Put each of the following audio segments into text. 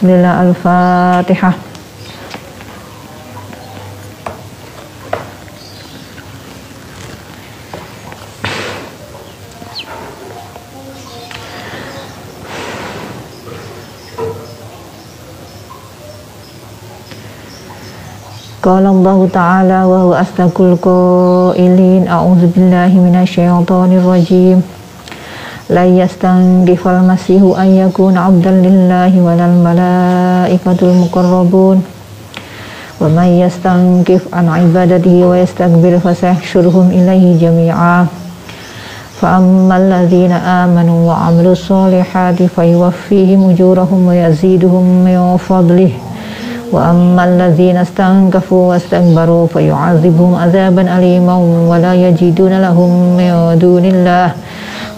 Bismillah Al-Fatihah قال الله تعالى وهو أصدق القائلين أعوذ بالله من الشيطان الرجيم لا يستنكف المسيح أن يكون عبدا لله ولا الملائكة المقربون. ومن يستنكف عن عبادته ويستكبر فسيحشرهم إليه جميعا. فأما الذين آمنوا وعملوا الصالحات فيوفيهم أجورهم ويزيدهم من فضله. وأما الذين استنكفوا واستكبروا فيعذبهم عذابا أليما ولا يجدون لهم من دون الله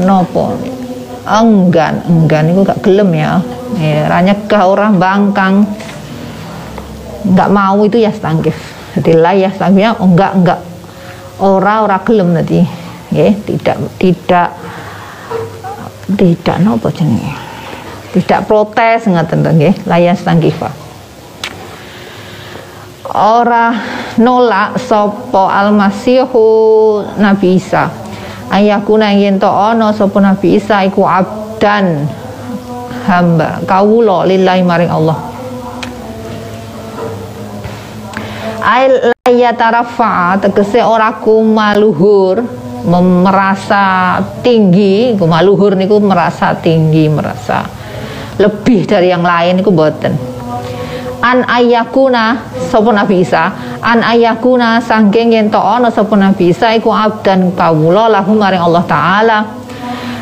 nopo? Enggan enggan. Itu gak gelem ya. Ya nyegah orang bangkang nggak mau itu ya stangkif jadi tangkifnya oh, enggak enggak. Ora ora gelem nanti ya tidak tidak tidak nopo jenenge? Tidak protes ngaten nggih. Layas tangkifa ora nolak sopo almasihu Nabi Isa ayakuna yen to ana sapa Nabi Isa iku abdan hamba kawula lillahi maring Allah. Ay tarafa tegese ora kumaluhur merasa tinggi kumaluhur niku merasa tinggi merasa lebih dari yang lain niku boten an ayakuna sapa Nabi Isa? An ayakuna saking yen to ana sapa Nabi Isa iku abdan kawula lahu maring Allah taala.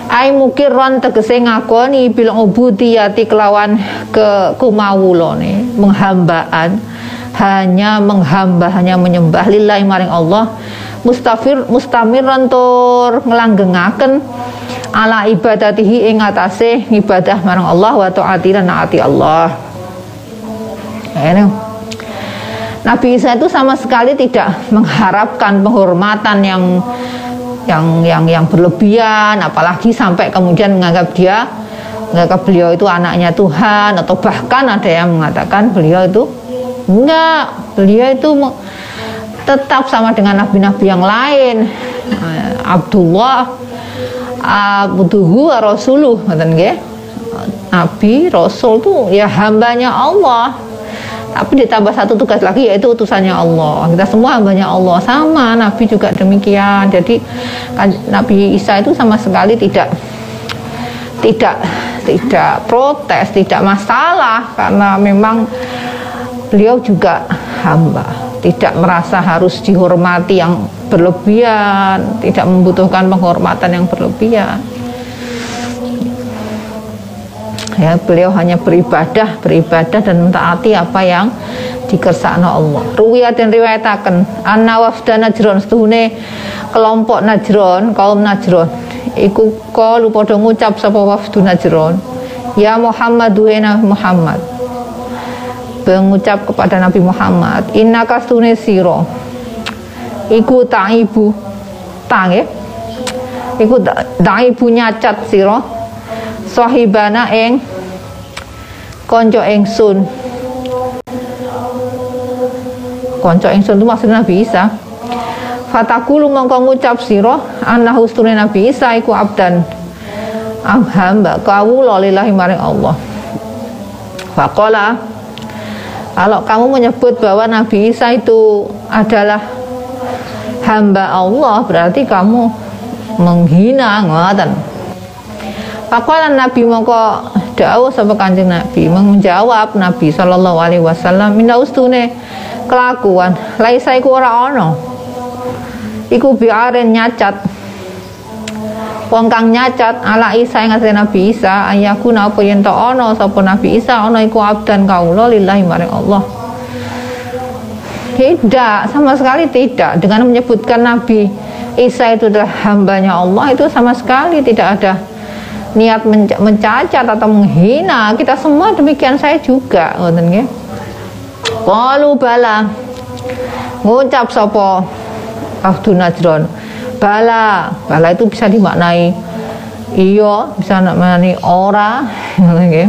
Ai mukirron tegese ngakoni bil ubudiyati kelawan ke kumawulane menghambaan hanya menghamba hanya menyembah lillahi maring Allah. Mustafir mustamiran tur ngelanggengaken ala ibadatihi ing atase ibadah marang Allah wa taati lan Allah Nabi Isa itu sama sekali tidak mengharapkan penghormatan yang yang yang yang berlebihan apalagi sampai kemudian menganggap dia menganggap beliau itu anaknya Tuhan atau bahkan ada yang mengatakan beliau itu enggak beliau itu tetap sama dengan nabi-nabi yang lain. Eh, Abdullah abduhu rasuluh Nabi Rasul tuh ya hambanya Allah tapi ditambah satu tugas lagi yaitu utusannya Allah. Kita semua hambanya Allah. Sama Nabi juga demikian. Jadi kan, Nabi Isa itu sama sekali tidak tidak tidak protes tidak masalah. Karena memang beliau juga hamba. Tidak merasa harus dihormati yang berlebihan tidak membutuhkan penghormatan yang berlebihan ya beliau hanya beribadah beribadah dan mentaati apa yang dikersakno Allah. Ruwiyat dan riwayataken anna wafda najron setuhune kelompok najron kaum najron. Iku kalu padha ngucap sapa wafdu najron? Ya Muhammad duhena Muhammad. Mengucap kepada Nabi Muhammad inna kastune siro iku ta'ibu tang ya? Iku ta'ibu nyacat siro sahibana ing konco ingsun konco ingsun itu maksudnya Nabi Isa. Fatakulu mongko ngucap siro Anna hustune Nabi Isa iku abdan am hamba kawula lillahi maring Allah. Fakola kalau kamu menyebut bahwa Nabi Isa itu adalah hamba Allah berarti kamu menghina ngoten Pakolan Nabi mongko dawuh sapa Kanjeng Nabi. Menjawab Nabi sallallahu alaihi wasallam minda ustune kelakuan laisa iku ora ana. Iku biaren nyacat. Wong kang nyacat ala Isa ing Nabi Isa ayakuna apa yen to ana sapa Nabi Isa ana iku abdan kaula lillahi maring Allah. Tidak sama sekali tidak. Dengan menyebutkan Nabi Isa itu adalah hambanya Allah itu sama sekali tidak ada niat mencacat atau menghina kita semua demikian saya juga ngoten nggih. Qalu bala ngucap sapa Abdul Najron bala bala itu bisa dimaknai iya bisa dimaknai ora nggih.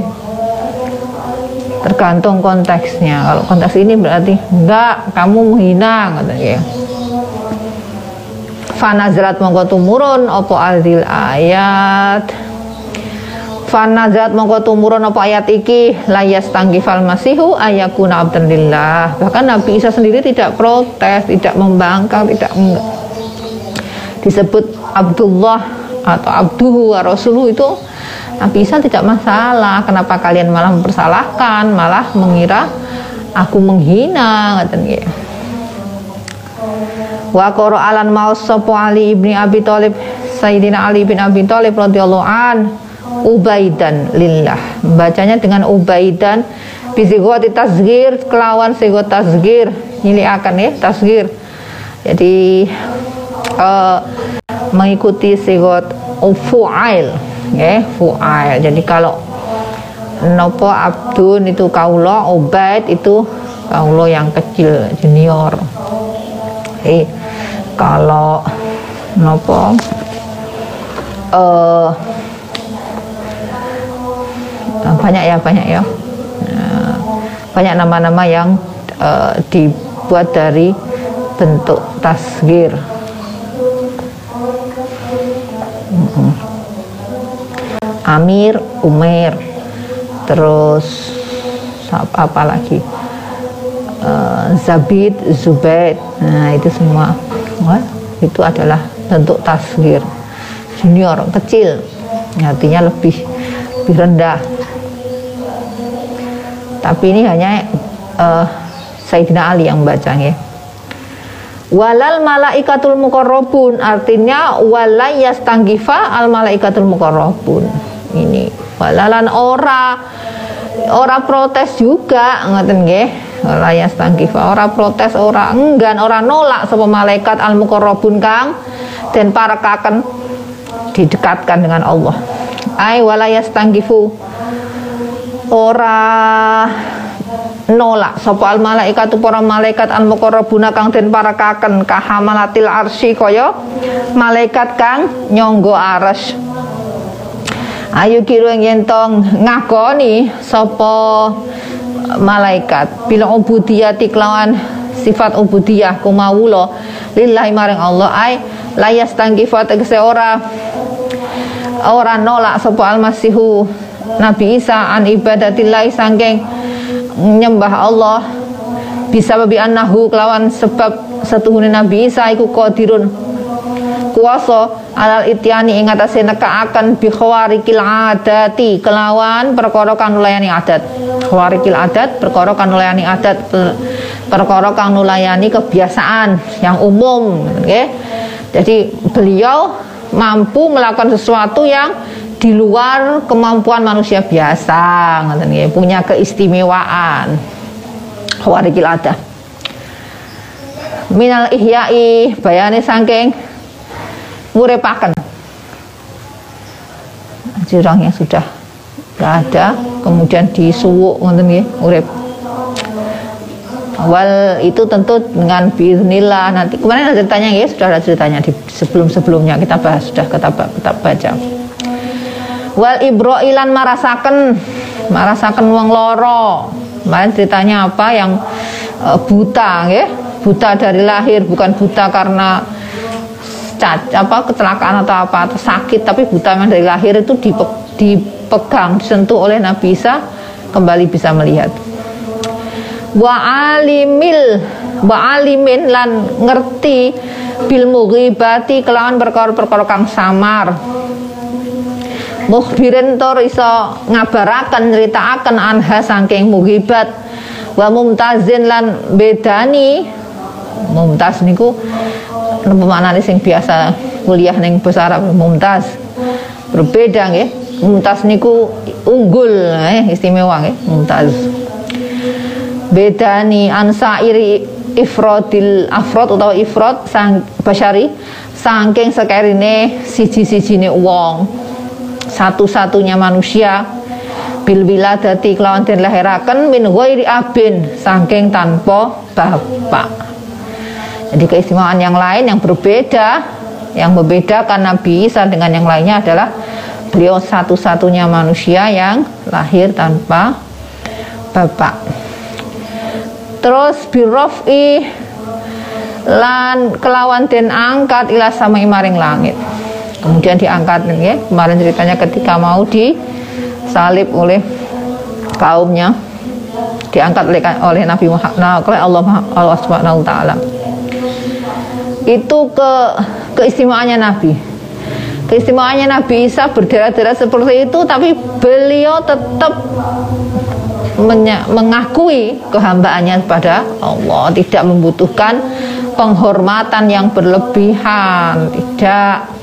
Tergantung konteksnya kalau konteks ini berarti enggak kamu menghina ngoten nggih. Fanazrat mongko tumurun opo azil ayat Fanazrat mongko tumurun apa ayat iki layas tanggifal masihu ayakuna abdan lillah. Bahkan Nabi Isa sendiri tidak protes, tidak membangkang, tidak enggak. disebut Abdullah atau Abduhu wa Rasuluh itu Nabi Isa tidak masalah. Kenapa kalian malah mempersalahkan, malah mengira aku menghina ngaten nggih. Wa alan maus Ali ibni Abi Thalib Sayyidina Ali bin Abi Thalib radhiyallahu an ubaidan lillah. Bacanya dengan ubaidan. Bisigoti tasgir kelawan sigot tasgir ini akan ya tasgir jadi uh, mengikuti sigot fu'ail. Ya fu'ail. Jadi kalau nopo abdun itu kaulo ubaid itu kaulo yang kecil junior. Eh kalau nopo uh, banyak ya banyak ya. Nah, banyak nama-nama yang uh, dibuat dari bentuk tasgir. Amir, Umer, terus apa, lagi? Uh, Zabid, Zubaid, nah itu semua. Wah, itu adalah bentuk tasgir. Junior kecil. Artinya lebih lebih rendah tapi ini hanya uh, Sayyidina Ali yang membacanya walal malaikatul mukarrabun artinya walayas tanggifa al malaikatul mukarrabun ini. Walalan ora ora protes juga ngoten nggih. Walayas tanggifa ora protes ora enggan ora nolak sapa malaikat al mukarrabun kang. Dan para kaken didekatkan dengan Allah. Ai walayas tanggifu ora nolak. Sapa al malaikat para malaikat al muqarrabuna kang den parakaken? Kahamalatil arsy kaya malaikat kang nyangga arsy ayo kira yen tong ngakoni sapa malaikat. Bila ubudiyati kelawan sifat ubudiyah kumawula lillahi maring Allah ai layas tanggifat tegese ora ora nolak sapa almasihu Nabi Isa an ibadatillah sangking nyembah Allah. Bisa babi annahu kelawan sebab setuhune Nabi Isa iku qadirun. Kuasa alal ityani ing atase nekaaken bi khawarikil adati kelawan perkara kang nulayani adat. Khawarikil adat perkara kang nulayani adat perkara kang nulayani kebiasaan yang umum nggih. Jadi beliau mampu melakukan sesuatu yang di luar kemampuan manusia biasa ngoten nggih punya keistimewaan. Khawarikil ada. Minal ihyai bayane saking ngurepaken. Jurang yang sudah nggak ada kemudian disuwuk ngoten nggih urip. Awal itu tentu dengan bismillah. Nanti kemarin ada ceritanya ya sudah ada ceritanya di sebelum sebelumnya kita bahas sudah kita, kita baca wal ibroilan marasaken. Marasaken wong loro. Kemarin ceritanya apa? Yang e, buta ya buta dari lahir bukan buta karena cat apa kecelakaan atau apa atau sakit tapi buta memang dari lahir itu dipe, dipegang disentuh oleh Nabi Isa kembali bisa melihat. Wa alimil wa alimin lan ngerti bil mughibati kelawan perkara-perkara kang samar mukhbirin tor iso ngabaraken nyeritakaken anha saking mugibat wa mumtazin lan bedani. Mumtaz niku maknane sing biasa kuliah ning bahasa Arab mumtaz. Berbeda nggih. Mumtaz niku unggul eh istimewa nggih mumtaz. Beda nih ansairi ifrodil afrod atau ifrod sang basyari saking sekerine siji-sijine wong satu-satunya manusia. Bil wiladati kelawan den lahiraken min ghairi abin saking tanpa bapak. Jadi keistimewaan yang lain yang berbeda yang membedakan Nabi Isa dengan yang lainnya adalah beliau satu-satunya manusia yang lahir tanpa bapak. Terus birofi lan kelawan den angkat ila sama maring langit kemudian diangkat ya. Kemarin ceritanya ketika mau disalib oleh kaumnya diangkat oleh, oleh Nabi Muhammad nah, oleh Allah Allah Subhanahu taala. Itu ke keistimewaannya Nabi. Keistimewaannya Nabi Isa berdarah-darah seperti itu tapi beliau tetap mengakui kehambaannya kepada Allah. Tidak membutuhkan penghormatan yang berlebihan tidak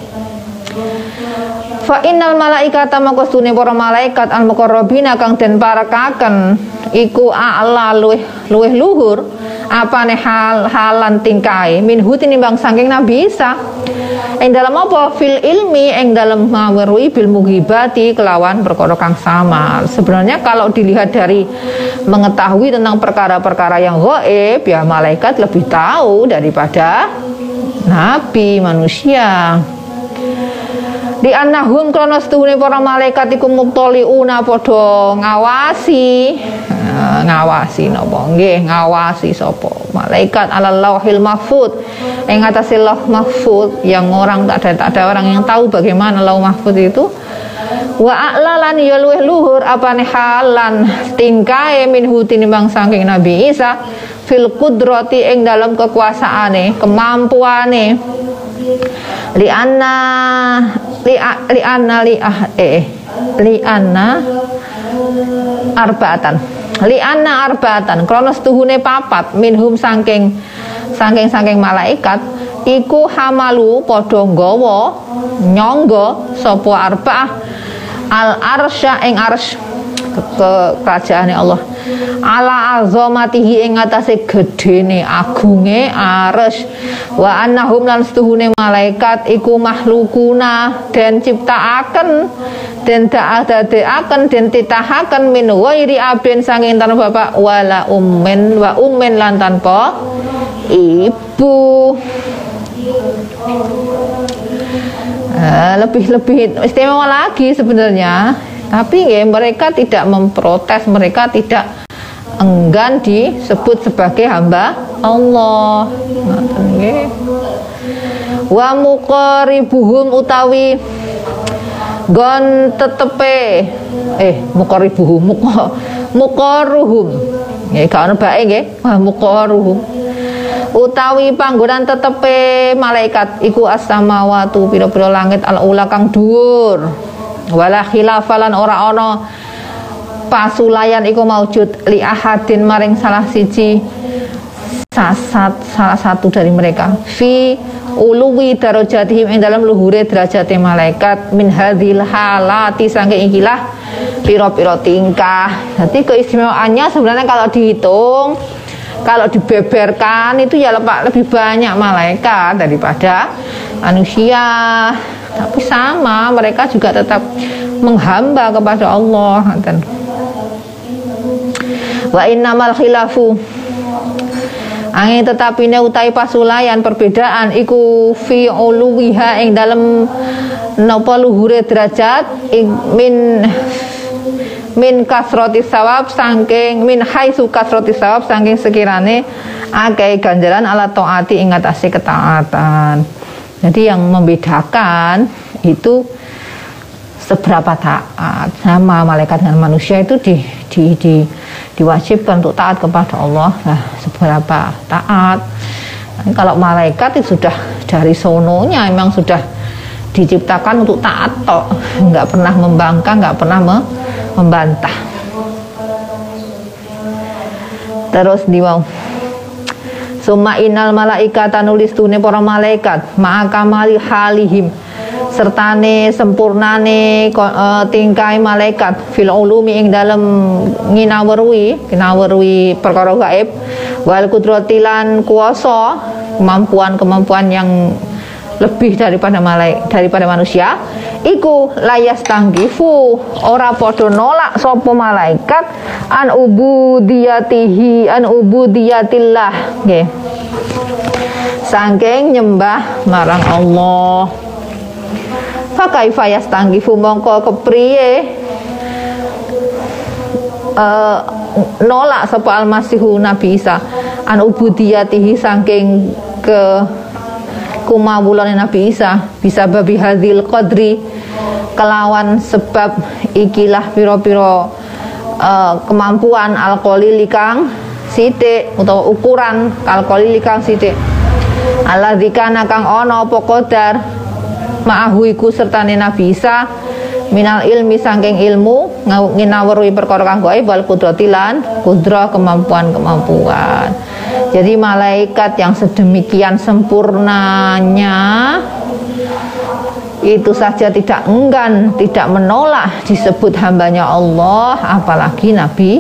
Fa innal malaikata makostune para malaikat al muqarrabina kang den parakaken iku a'la luweh luweh luhur apane hal halan tingkai minhu tinimbang saking Nabi Isa Ing dalam apa? Fil ilmi ing dalam mawerui bil mugibati kelawan perkara kang sama. Sebenarnya kalau dilihat dari mengetahui tentang perkara-perkara yang gaib, ya malaikat lebih tahu daripada nabi manusia di anahum setuhune para malaikat iku muktoliuna padha ngawasi. Nah, ngawasi napa? Nggih ngawasi sapa? Malaikat ala lauhil mahfud. Ing atase lauh mahfud yang orang tak ada tak ada orang yang tahu bagaimana lauh mahfud itu. Wa a'lalan ya luhur apane halan tingkae min tinimbang saking Nabi Isa fil kudrati ing dalam kekuasaane kemampuane li anna li, li anna li ah eh li anna arbaatan. Li anna arbaatan. Kronos tuhune papat minhum sangking sangking sangking malaikat iku hamalu padha nggawa sapa arbaah. Al arsya ing arsy ke kerajaan Allah. Ala azamatihi ing atase gedene agunge ares. Wa annahum lan setuhune malaikat iku makhlukuna den ciptaaken den daadadekaken den titahaken min wairi abin sanging tanpa bapak wala ummen wa ummen lan tanpa ibu. Lebih-lebih istimewa lagi sebenarnya tapi ya, mereka tidak memprotes, mereka tidak enggan disebut sebagai hamba Allah. Wa muqaribuhum utawi gon tetepe eh muqaribuhum muqa muqaruhum nggih gak ono bae nggih. Wa muqaruhum utawi panggonan tetepe malaikat iku as-samawatu pira-pira langit al-ula kang dhuwur wala khilafalan ora ana. Pasulayan iku maujud li ahadin maring salah siji sasat salah satu dari mereka. Fi uluwi darajatihim ing dalam luhure derajate malaikat min hadhil halati saking ikilah piro-piro tingkah. Jadi keistimewaannya sebenarnya kalau dihitung kalau dibeberkan itu ya lebih banyak malaikat daripada manusia tapi sama mereka juga tetap menghamba kepada Allah. Wa innamal khilafu. Angin tetapi utai pasulayan perbedaan iku fi uluwiha ing dalam napa luhure derajat min min kasroti sawab sangking min haitsu kasroti sawab sangking sekirane akeh ganjaran ala taati ing atase ketaatan jadi yang membedakan itu seberapa taat sama malaikat dengan manusia itu di, di, di, diwajibkan untuk taat kepada Allah. Nah, seberapa taat. Nah, kalau malaikat itu sudah dari sononya memang sudah diciptakan untuk taat toh, nggak pernah membangkang, nggak pernah membantah. Terus di Suma inal malaikata nulis tune para malaikat ma'akamali halihim. Sertane sempurnane uh, tingkai malaikat. Fil ulumi ing dalam nginawerwi nginawerwi perkara gaib. Wal kudratilan kuasa kemampuan-kemampuan yang lebih daripada malaik daripada manusia iku layas tanggifu. Ora podo nolak sopo malaikat an ubudiyatihi an ubudiyatillah nggih. Sangking nyembah marang Allah. Fakaifa yastanggifu mongko kepriye? Uh, nolak sapa almasihu Nabi Isa an ubudiyatihi saking ke kumawulane Nabi Isa. Bisa babi hadil qadri. Kelawan sebab ikilah piro-piro uh, kemampuan alkoholi likang sithik utawa ukuran alkoholi likang sithik. Allah dikana kang ono apa qadar? Ma'ahu iku sertane Nabi Isa. Minal ilmi sangking ilmu nginawerui perkara kang gaib wal kudratilan kudra kemampuan-kemampuan. Jadi malaikat yang sedemikian sempurnanya itu saja tidak enggan, tidak menolak disebut hambanya Allah, apalagi Nabi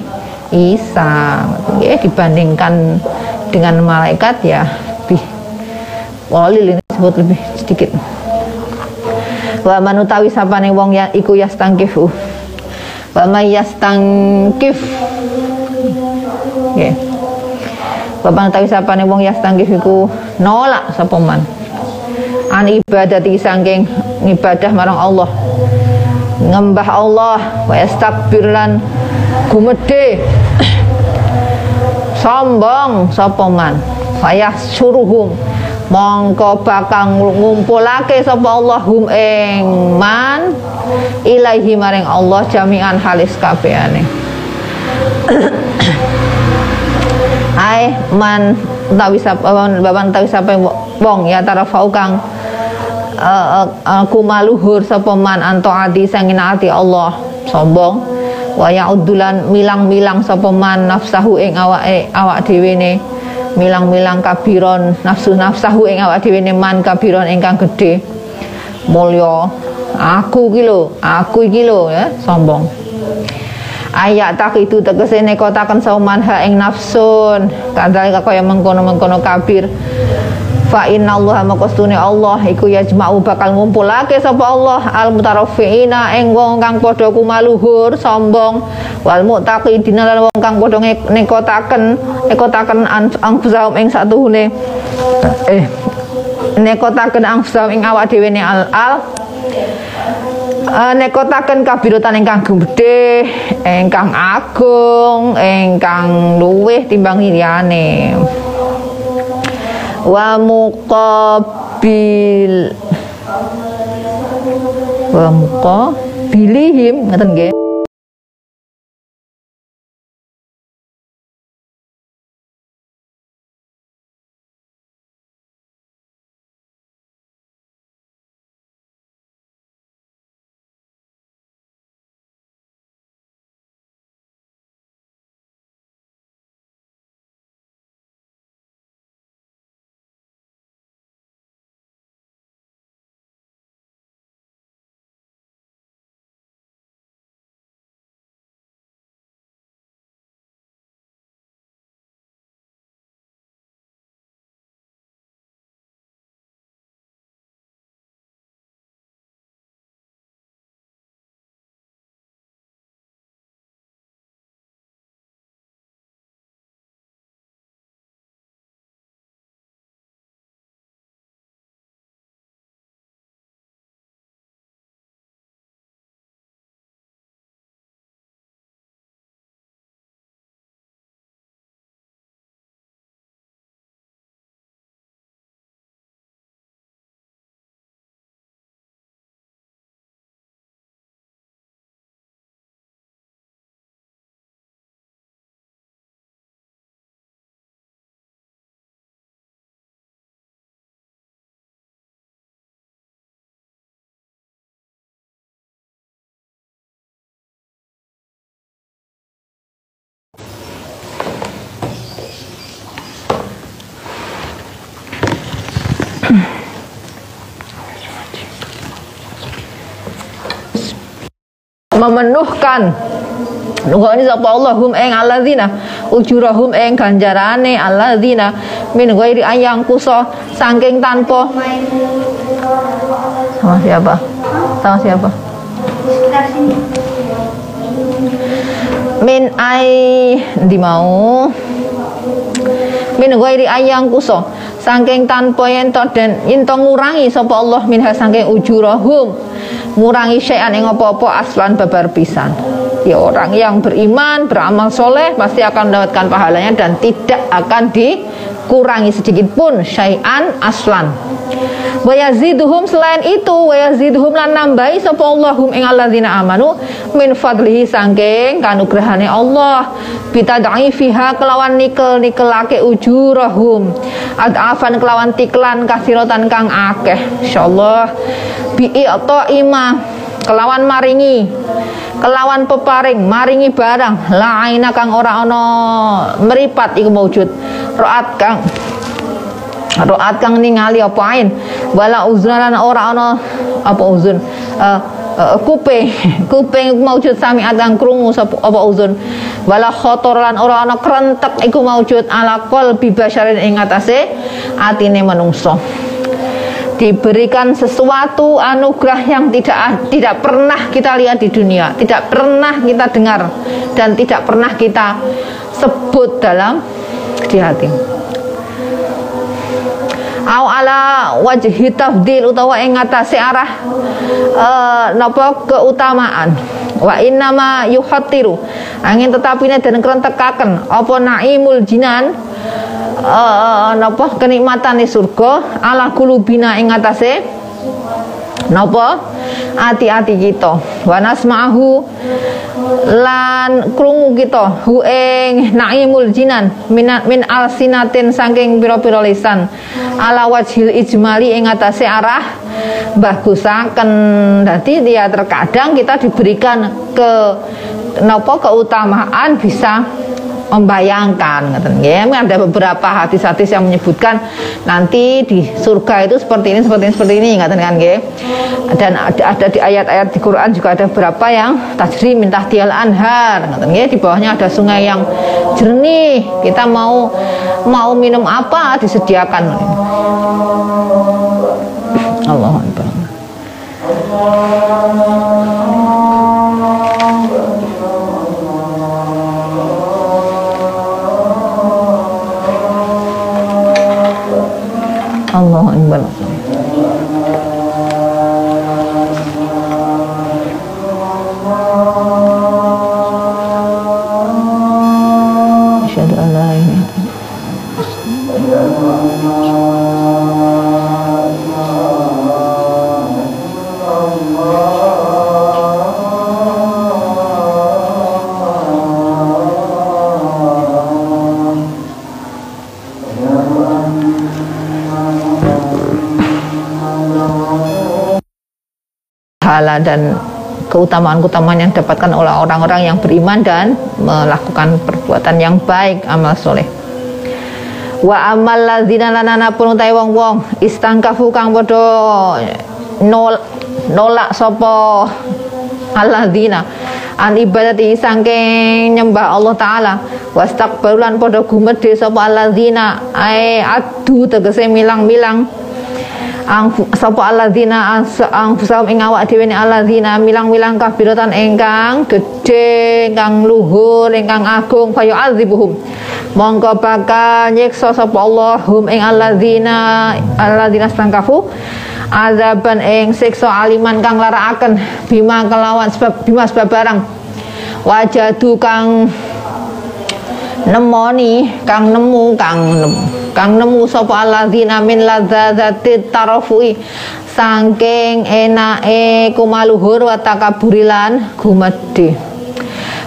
Isa. Ya, dibandingkan dengan malaikat ya lebih walil ini disebut lebih sedikit wa manutawi sapane wong ya iku yastangkifu wa may yastangkif. Nggih wa manutawi sapane wong yastangkif iku? Nolak sapa man? An ibadati saking ibadah marang Allah. Ngembah Allah wa yastakbir lan gumedhe. Sombong sapa man? Fayah suruhum mongko bakal ngumpulake sapa Allah hum ing man ilahi maring Allah jami'an halis kabehane. Ai man tawi sapa baban tawi sapa wong ya tarafau kang uh, uh, kumaluhur sapa man anto adi sing ati Allah. Sombong. Wa ya'udulan milang-milang sapa man nafsahu ing awake awak dhewe ne milang-milang kabiron nafsu nafsahu ing awak dhewe man kabiron ingkang gedhe. Mulya aku iki lho aku iki lho ya sombong. Ayat tak itu tegese nekotaken sauman ha ing nafsun. Kadang kaya mengkono-mengkono kabir fa inna Allah makostune Allah iku yajma'u bakal ngumpulake sapa Allah al mutaraffiina ing wong kang padha kumaluhur sombong wal muttaqidina lan wong kang padha nekotaken nekotaken anfusahum ing satuhune. Eh nekotaken anfusahum ing awak dhewe ne al al Uh, nekotaken kabirutan ingkang gedhe, ingkang agung, ingkang luwih timbang liyane wa muqabil wa muqabilihim ngoten nggih memenuhkan Nuhoni sapa Allah hum ing alladzina ujurahum ing ganjarane alladzina min ghairi ayang kuso saking tanpa sama siapa? Sama siapa? Min ai di mau min ghairi ayang kuso saking tanpa yen to den yen ngurangi sapa Allah minha saking ujurahum ngurangi syai'an ing apa-apa aslan babar pisan. Ya orang yang beriman beramal soleh pasti akan mendapatkan pahalanya dan tidak akan dikurangi sedikit pun syai'an aslan. Wa yaziduhum selain itu wa yaziduhum lan nambahi sapa Allahum ing alladzina amanu min fadlihi sangking kanugrahane Allah. Bitadai fiha kelawan nikel nikelake ujurahum. Adafan kelawan tiklan kasirotan kang akeh. Insyaallah bi ima kelawan maringi. Kelawan peparing maringi barang. Laina kang ora ana meripat iku maujud roat kang roat kang ningali apa ain? Wala uzunan ora ana apa uzun? Uh, uh, kuping kuping maujud sami kang krungu apa uzun? Wala khotor lan ora ana krentek iku maujud ala qalbi basyarin ing atase atine manungsa diberikan sesuatu anugerah yang tidak tidak pernah kita lihat di dunia, tidak pernah kita dengar dan tidak pernah kita sebut dalam di hati. Au ala wajhi tafdil utawa ing ngatasé arah uh, napa keutamaan. Wa innama yuhattiru angin tetapi dan kerentekaken apa naimul jinan uh, napa? Di surga. Ala kulubina ing atase. Napa? Ati-ati kita. Wa nasma'hu lan krungu kita. Hu ing naimul jinan min, min alsinatin saking pira-pira lisan. Ala wajhil ijmali ing atase arah bagusaken. Dadi dia terkadang kita diberikan ke napa keutamaan bisa membayangkan ya ada beberapa hadis-hadis yang menyebutkan nanti di surga itu seperti ini seperti ini seperti ini ngaten kan ya. Dan ada, ada di ayat-ayat di Quran juga ada beberapa yang tajri minta tial anhar ngaten ya di bawahnya ada sungai yang jernih. Kita mau mau minum apa? Disediakan. Allah Akbar pahala dan keutamaan-keutamaan yang didapatkan oleh orang-orang yang beriman dan melakukan perbuatan yang baik amal soleh. Wa amal ladzina lanana pun utai wong-wong istangkafu kang padha nol nolak sapa alladzina. An ibadati sangking nyembah Allah taala. Wastaqbalulan padha gumedhe sapa alladzina. Ai adu tegese milang-milang. Ang sapa alladzina ang fusahum ing awak dhewe ne alladzina. Milang-milang kabiratan ingkang gedhe ingkang luhur ingkang agung. Kaya azibuhum. Mongko bakal nyiksa sapa Allah hum ing alladzina. Alladzina stangkafu azaban ing siksa aliman kang larakaken bima kelawan sebab bima sebab barang wajadu kang nemoni kang nemu kang nemu kang nemu sapa alladzina min ladzadzati tarafui. Saking enake kumaluhur wa takaburilan gumedhe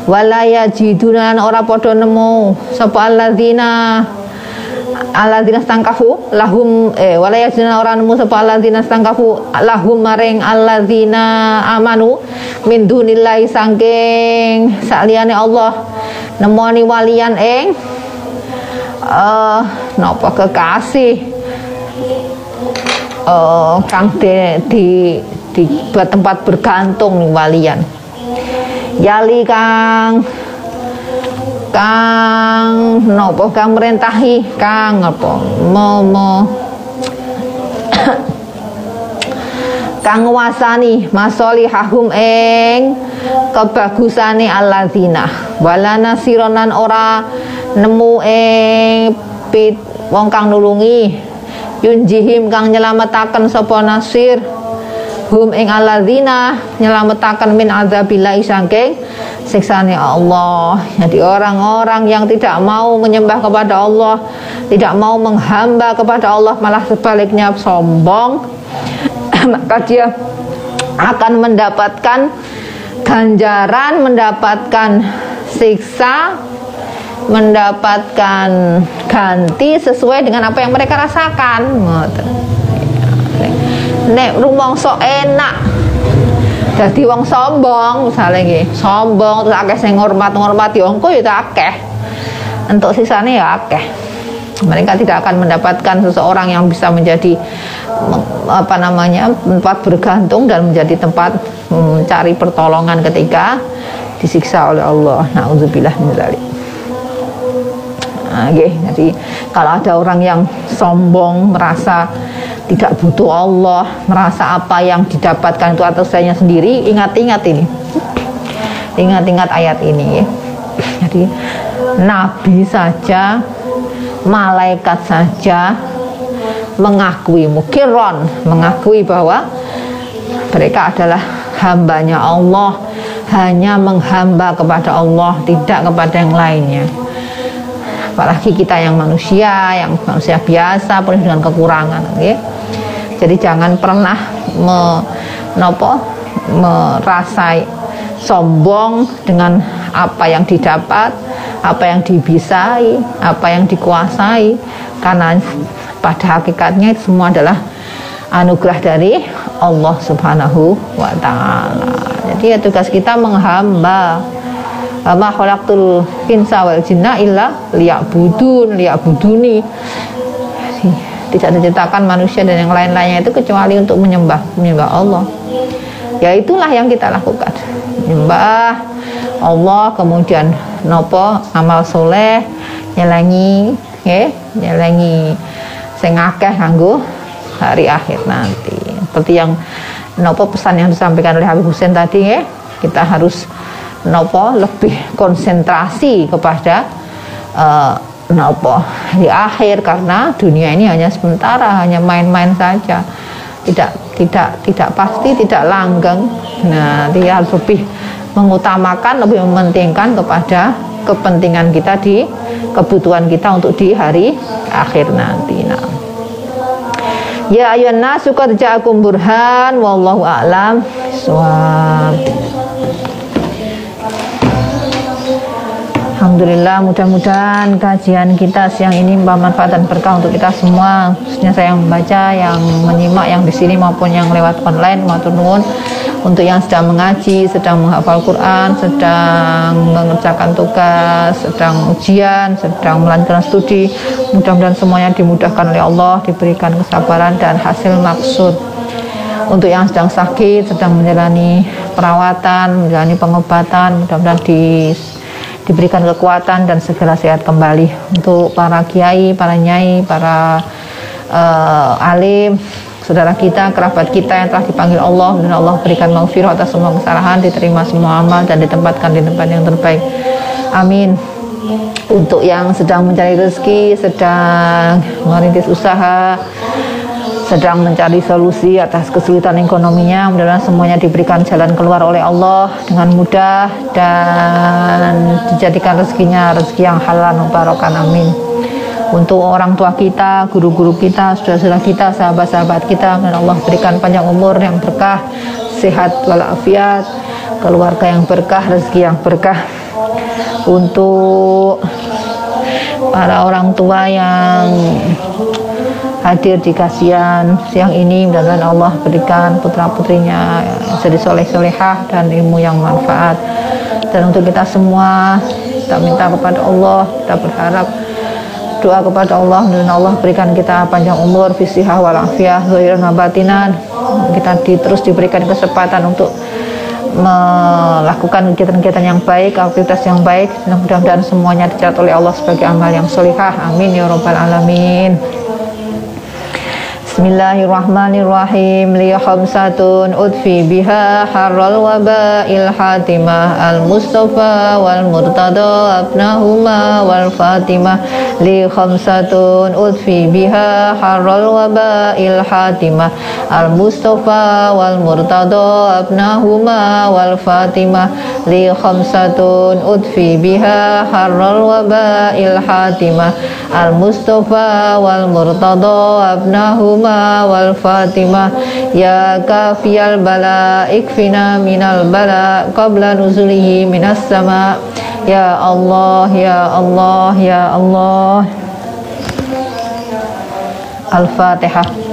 wala yajidunan ora padha nemu sapa alladzina alladzina stangkafu lahum eh wala yajiduna ora nemu sapa alladzina stangkafu lahum maring alladzina amanu min dunillahi saking saliyane Allah nemoni walian ing uh, napa kekasih uh, kang di, di, di tempat bergantung walian. Yali kang kang nopo kang merentahi kang apa? Mo mo kang nguasani masolihahum ing kebagusane alladzina. Wala nasironan ora nemu ing pit wong kang nulungi. Yunjihim kang nyelametaken sapa nasir hum ing alladzina nyelametaken min adzabillahi saking siksanya Allah. Jadi orang-orang yang tidak mau menyembah kepada Allah, tidak mau menghamba kepada Allah, malah sebaliknya sombong, maka dia akan mendapatkan ganjaran, mendapatkan siksa, mendapatkan ganti sesuai dengan apa yang mereka rasakan. Nek rumongso enak, jadi wong sombong misalnya gitu sombong terus akeh sing ngormat ngormati wongku ya akeh untuk sisanya ya akeh mereka tidak akan mendapatkan seseorang yang bisa menjadi apa namanya tempat bergantung dan menjadi tempat mencari pertolongan ketika disiksa oleh Allah. Nauzubillah min dzalik. Nah, okay. jadi kalau ada orang yang sombong merasa tidak butuh Allah, merasa apa yang didapatkan itu atas saya sendiri, ingat-ingat ini. Ingat-ingat ayat ini ya. Jadi nabi saja, malaikat saja mengakui mukiron, mengakui bahwa mereka adalah hambanya Allah, hanya menghamba kepada Allah, tidak kepada yang lainnya apalagi kita yang manusia yang manusia biasa penuh dengan kekurangan okay? Jadi jangan pernah me, nopo, merasai sombong dengan apa yang didapat apa yang dibisai apa yang dikuasai karena pada hakikatnya itu semua adalah anugerah dari Allah Subhanahu wa taala. Jadi ya tugas kita menghamba. Ma khalaqtul insa wal jinna illa liya'budun, liya'buduni tidak diciptakan manusia dan yang lain-lainnya itu kecuali untuk menyembah menyembah Allah. Ya itulah yang kita lakukan. Menyembah Allah kemudian nopo amal soleh nyelangi ya nyelangi sing akeh kanggo hari akhir nanti. Seperti yang nopo pesan yang disampaikan oleh Habib Hussein tadi ya kita harus nopo lebih konsentrasi kepada uh, Kenapa? Di akhir karena dunia ini hanya sementara, hanya main-main saja. Tidak tidak tidak pasti, tidak langgeng. Nah, dia harus lebih mengutamakan, lebih mementingkan kepada kepentingan kita di kebutuhan kita untuk di hari akhir nanti. Nah. Ya ayuhan nasu qad ja'akum burhan wallahu a'lam. Alhamdulillah mudah-mudahan kajian kita siang ini bermanfaat dan berkah untuk kita semua. Khususnya saya yang membaca, yang menyimak yang di sini maupun yang lewat online maupun nuwun. Untuk yang sedang mengaji, sedang menghafal Quran, sedang mengerjakan tugas, sedang ujian, sedang melanjutkan studi mudah-mudahan semuanya dimudahkan oleh Allah diberikan kesabaran dan hasil maksud. Untuk yang sedang sakit, sedang menjalani perawatan, menjalani pengobatan, mudah-mudahan di diberikan kekuatan dan segera sehat kembali untuk para kiai, para nyai, para uh, alim, saudara kita, kerabat kita yang telah dipanggil Allah dan Allah berikan maghfirah atas semua kesalahan, diterima semua amal dan ditempatkan di tempat yang terbaik. Amin. Untuk yang sedang mencari rezeki, sedang merintis usaha, sedang mencari solusi atas kesulitan ekonominya. Mudah-mudahan semuanya diberikan jalan keluar oleh Allah dengan mudah dan dijadikan rezekinya rezeki yang halal. Mubarokan amin. Untuk orang tua kita, guru-guru kita, saudara-saudara kita, sahabat-sahabat kita, dan Allah berikan panjang umur yang berkah, sehat walafiat, keluarga yang berkah, rezeki yang berkah. Untuk para orang tua yang hadir di kasihan siang ini mudah-mudahan Allah berikan putra putrinya jadi soleh solehah dan ilmu yang manfaat dan untuk kita semua kita minta kepada Allah kita berharap doa kepada Allah dan Allah berikan kita panjang umur fisihah walafiah zahiran batinan kita di, terus diberikan kesempatan untuk melakukan kegiatan-kegiatan yang baik, aktivitas yang baik. Mudah-mudahan semuanya dicatat oleh Allah sebagai amal yang solihah. Amin ya robbal alamin. Bismillahirrahmanirrahim. Li khamsatun udfi biha harral waba'il hatimah. Al mustafa wal murtada abnahuma wal fatimah li khamsatun udfi biha harral waba'il hatimah. Al mustafa wal murtada abnahuma wal fatimah li khamsatun udfi biha harral waba'il hatimah. Al mustafa wal murtada abnahuma wal Fatimah. Ya kafiyal bala ikfina minal bala qabla nuzulihi minas sama. Ya Allah ya Allah ya Allah. Al-Fatihah